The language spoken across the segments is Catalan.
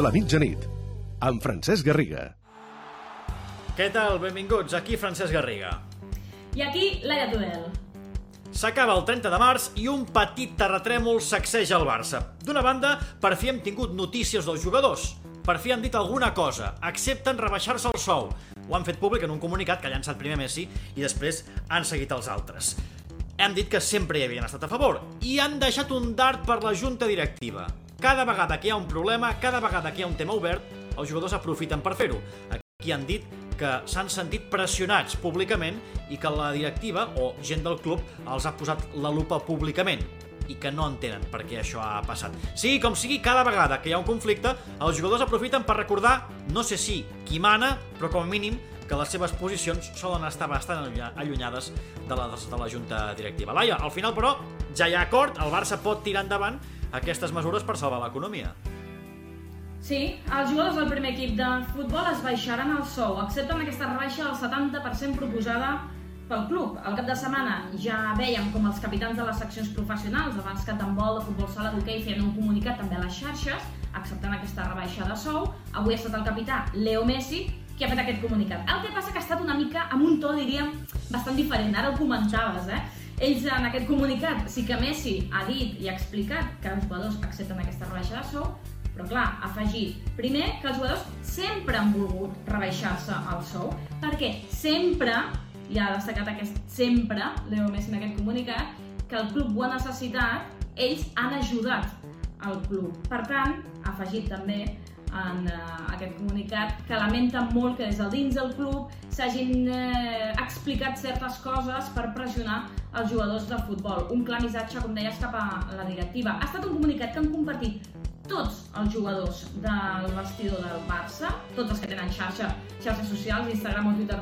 de la mitjanit, amb Francesc Garriga. Què tal? Benvinguts, aquí Francesc Garriga. I aquí, Laia Tudel. S'acaba el 30 de març i un petit terratrèmol sacseja el Barça. D'una banda, per fi hem tingut notícies dels jugadors. Per fi han dit alguna cosa. Accepten rebaixar-se el sou. Ho han fet públic en un comunicat que ha llançat primer Messi i després han seguit els altres. Hem dit que sempre hi havien estat a favor i han deixat un dart per la junta directiva. Cada vegada que hi ha un problema, cada vegada que hi ha un tema obert, els jugadors aprofiten per fer-ho. Aquí han dit que s'han sentit pressionats públicament i que la directiva o gent del club els ha posat la lupa públicament i que no entenen per què això ha passat. Sigui com sigui, cada vegada que hi ha un conflicte, els jugadors aprofiten per recordar, no sé si qui mana, però com a mínim que les seves posicions solen estar bastant allunyades de les de la junta directiva. Laia, al final, però, ja hi ha acord, el Barça pot tirar endavant aquestes mesures per salvar l'economia. Sí, els jugadors del primer equip de futbol es baixaran el sou, accepten aquesta rebaixa del 70% proposada pel club. El cap de setmana ja veiem com els capitans de les seccions professionals de bàsquet, handbol, de futbol sala, d'hoquei feien un comunicat també a les xarxes acceptant aquesta rebaixa de sou. Avui ha estat el capità Leo Messi qui ha fet aquest comunicat. El que passa que ha estat una mica amb un to, diríem, bastant diferent. Ara ho comentaves, eh? Ells en aquest comunicat sí que Messi ha dit i ha explicat que els jugadors accepten aquesta rebaixa de sou, però clar, ha afegit, primer, que els jugadors sempre han volgut rebaixar-se el sou, perquè sempre, i ha destacat aquest sempre, Leo Messi en aquest comunicat, que el club ho ha necessitat, ells han ajudat al club. Per tant, ha afegit també en uh, aquest comunicat que lamenta molt que des de dins del club s'hagin eh, explicat certes coses per pressionar els jugadors de futbol. Un clar missatge, com deies, cap a la directiva. Ha estat un comunicat que han compartit tots els jugadors del vestidor del Barça, tots els que tenen xarxa, xarxes socials, Instagram o Twitter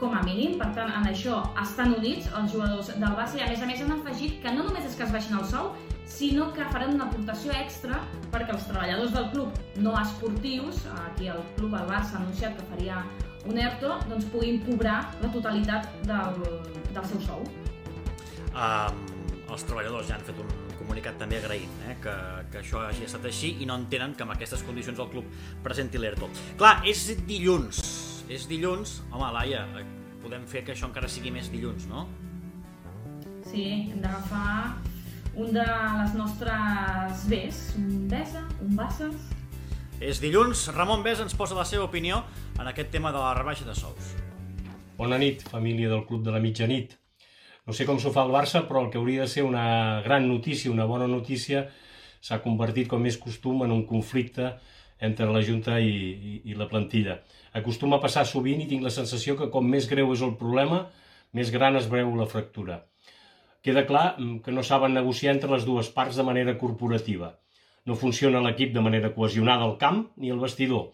com a mínim, per tant, en això estan units els jugadors del Barça i a més a més han afegit que no només és que es baixin el sou, sinó que faran una aportació extra perquè els treballadors del club no esportius, aquí el club, el Barça, ha anunciat que faria un ERTO, doncs puguin cobrar la totalitat del, del seu sou. Um, els treballadors ja han fet un comunicat també agraint eh, que, que això hagi estat així i no entenen que amb aquestes condicions el club presenti l'ERTO. Clar, és dilluns, és dilluns, home, Laia, podem fer que això encara sigui més dilluns, no? Sí, hem d'agafar un de les nostres Bs, un Besa, un Basses... És dilluns, Ramon Bes ens posa la seva opinió en aquest tema de la rebaixa de sous. Bona nit, família del Club de la Mitjanit. No sé com s'ho fa el Barça, però el que hauria de ser una gran notícia, una bona notícia, s'ha convertit, com és costum, en un conflicte entre la Junta i, i, i la plantilla. Acostuma a passar sovint i tinc la sensació que com més greu és el problema, més gran es breu la fractura queda clar mm, que no saben negociar entre les dues parts de manera corporativa. No funciona l'equip de manera cohesionada al camp ni al vestidor.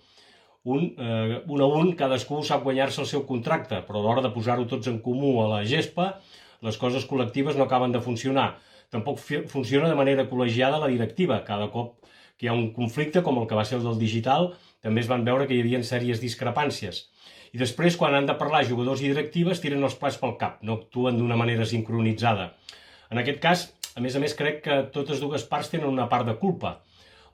Un, eh, un a un, cadascú sap guanyar-se el seu contracte, però a l'hora de posar-ho tots en comú a la gespa, les coses col·lectives no acaben de funcionar. Tampoc funciona de manera col·legiada la directiva. Cada cop que hi ha un conflicte, com el que va ser el del digital, també es van veure que hi havia sèries discrepàncies. I després, quan han de parlar jugadors i directives, tiren els plats pel cap, no actuen d'una manera sincronitzada. En aquest cas, a més a més, crec que totes dues parts tenen una part de culpa.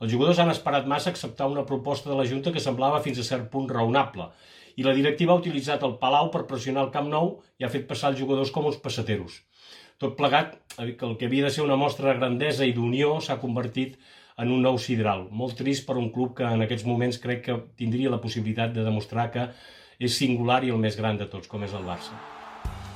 Els jugadors han esperat massa acceptar una proposta de la Junta que semblava fins a cert punt raonable, i la directiva ha utilitzat el Palau per pressionar el Camp Nou i ha fet passar els jugadors com uns passateros. Tot plegat, el que havia de ser una mostra de grandesa i d'unió s'ha convertit en un nou sidral. Molt trist per un club que en aquests moments crec que tindria la possibilitat de demostrar que és singular i el més gran de tots, com és el Barça.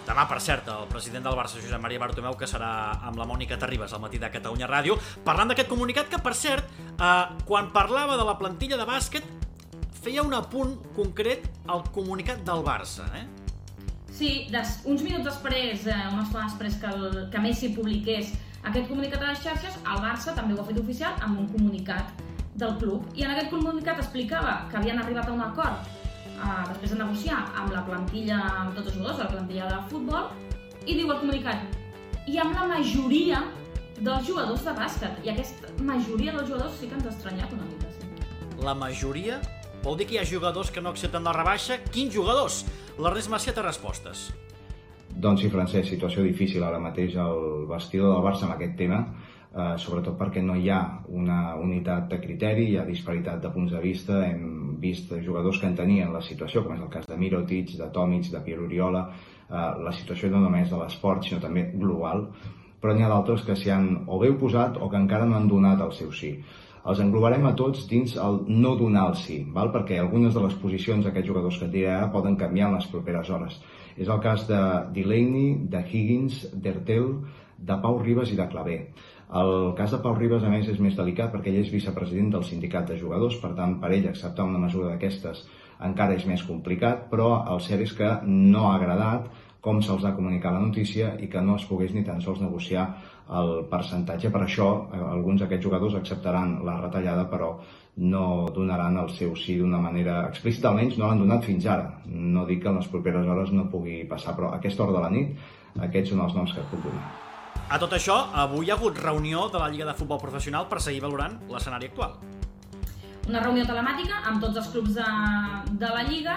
Demà, per cert, el president del Barça, Josep Maria Bartomeu, que serà amb la Mònica Terribas al matí de Catalunya Ràdio, parlant d'aquest comunicat que, per cert, eh, quan parlava de la plantilla de bàsquet, feia un apunt concret al comunicat del Barça, eh? Sí, des, uns minuts després, eh, una estona després que, el, que Messi publiqués aquest comunicat a les xarxes, el Barça també ho ha fet oficial amb un comunicat del club. I en aquest comunicat explicava que havien arribat a un acord eh, després de negociar amb la plantilla, amb tots els jugadors de la plantilla de futbol, i diu el comunicat, i amb la majoria dels jugadors de bàsquet. I aquesta majoria dels jugadors sí que ens ha estranyat una mica, sí. La majoria? Vol dir que hi ha jugadors que no accepten la rebaixa? Quins jugadors? L'Ernest Macià té respostes. Doncs sí, Francesc, situació difícil ara mateix al vestidor del Barça amb aquest tema. Eh, sobretot perquè no hi ha una unitat de criteri, hi ha disparitat de punts de vista, hem vist jugadors que entenien la situació, com és el cas de Mirotic, de Tomic, de Pierre Oriola, eh, la situació no només de l'esport, sinó també global, però n'hi ha d'altres que s'hi han o bé oposat o que encara no han donat el seu sí. Els englobarem a tots dins el no donar el sí, val? perquè algunes de les posicions d'aquests jugadors que et diré ara poden canviar en les properes hores. És el cas de Delaney, de Higgins, d'Ertel, de Pau Ribas i de Clavé. El cas de Pau Ribas, a més, és més delicat perquè ell és vicepresident del sindicat de jugadors, per tant, per ell acceptar una mesura d'aquestes encara és més complicat, però el cert és que no ha agradat com se'ls ha comunicat la notícia i que no es pogués ni tan sols negociar el percentatge. Per això, eh, alguns d'aquests jugadors acceptaran la retallada, però no donaran el seu sí d'una manera explícita, almenys no l'han donat fins ara. No dic que en les properes hores no pugui passar, però a aquesta hora de la nit aquests són els noms que puc donar. A tot això, avui ha hagut reunió de la Lliga de Futbol Professional per seguir valorant l'escenari actual. Una reunió telemàtica amb tots els clubs de, de la Lliga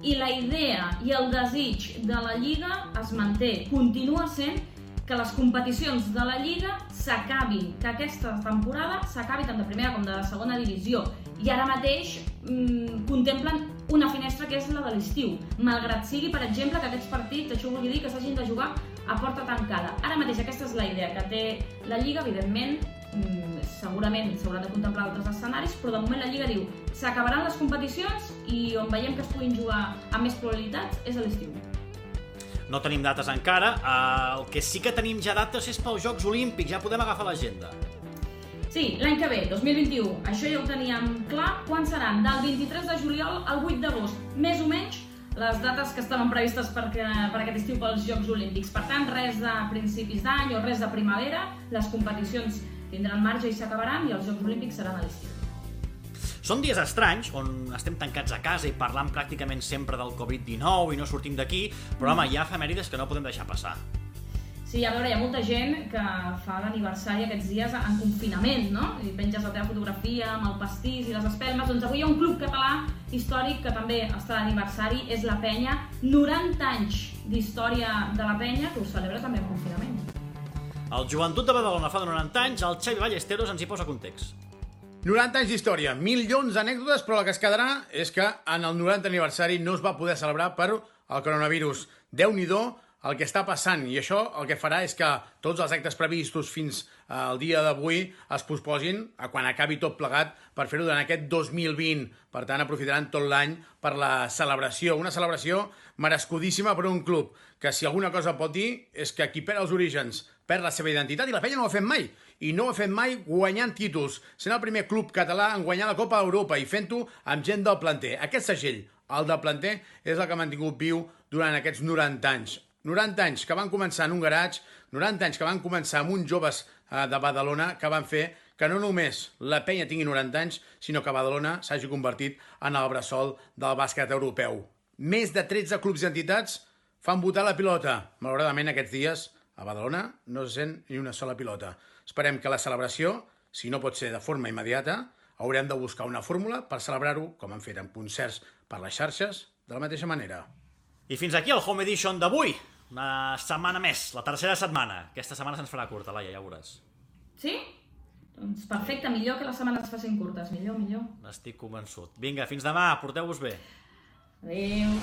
i la idea i el desig de la Lliga es manté. Continua sent que les competicions de la Lliga s'acabin, que aquesta temporada s'acabi tant de primera com de segona divisió. I ara mateix mmm, contemplen una finestra que és la de l'estiu, malgrat sigui, per exemple, que aquests partits, això vulgui dir que s'hagin de jugar a porta tancada. Ara mateix aquesta és la idea que té la Lliga, evidentment, mm, segurament s'hauran de contemplar altres escenaris, però de moment la Lliga diu s'acabaran les competicions i on veiem que es puguin jugar amb més probabilitats és a l'estiu. No tenim dates encara, el que sí que tenim ja dates és pels Jocs Olímpics, ja podem agafar l'agenda. Sí, l'any que ve, 2021, això ja ho teníem clar, quan seran? Del 23 de juliol al 8 d'agost, més o menys les dates que estaven previstes per, que, per aquest estiu pels Jocs Olímpics. Per tant, res de principis d'any o res de primavera, les competicions tindran marge i s'acabaran i els Jocs Olímpics seran a l'estiu. Són dies estranys, on estem tancats a casa i parlant pràcticament sempre del Covid-19 i no sortim d'aquí, però home, hi ha efemèrides que no podem deixar passar. Sí, a veure, hi ha molta gent que fa l'aniversari aquests dies en confinament, no? I penges la teva fotografia amb el pastís i les espelmes. Doncs avui hi ha un club català històric que també està d'aniversari, és la Penya. 90 anys d'història de la Penya, que ho celebra també en confinament. El Joventut de Badalona fa de 90 anys, el Xavi Ballesteros ens hi posa context. 90 anys d'història, milions d'anècdotes, però la que es quedarà és que en el 90 aniversari no es va poder celebrar per el coronavirus. Déu-n'hi-do, el que està passant i això el que farà és que tots els actes previstos fins al dia d'avui es posposin a quan acabi tot plegat per fer-ho durant aquest 2020. Per tant, aprofitaran tot l'any per la celebració. Una celebració merescudíssima per un club que si alguna cosa pot dir és que qui perd els orígens perd la seva identitat i la penya no ho ha fet mai. I no ho ha fet mai guanyant títols, sent el primer club català en guanyar la Copa d'Europa i fent-ho amb gent del planter. Aquest segell, el del planter, és el que ha mantingut viu durant aquests 90 anys. 90 anys que van començar en un garatge, 90 anys que van començar amb uns joves eh, de Badalona que van fer que no només la penya tingui 90 anys, sinó que Badalona s'hagi convertit en el bressol del bàsquet europeu. Més de 13 clubs i entitats fan votar la pilota. Malauradament, aquests dies, a Badalona no se sent ni una sola pilota. Esperem que la celebració, si no pot ser de forma immediata, haurem de buscar una fórmula per celebrar-ho, com han fet en concerts per les xarxes, de la mateixa manera. I fins aquí el Home Edition d'avui. Una setmana més, la tercera setmana. Aquesta setmana se'ns farà curta, Laia, ja ho veuràs. Sí? Doncs perfecte, millor que les setmanes facin curtes, millor, millor. N'estic convençut. Vinga, fins demà, porteu-vos bé. Adéu.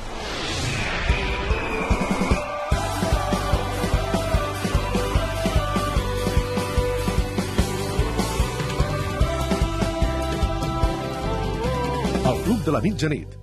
El Club de la Mitjanit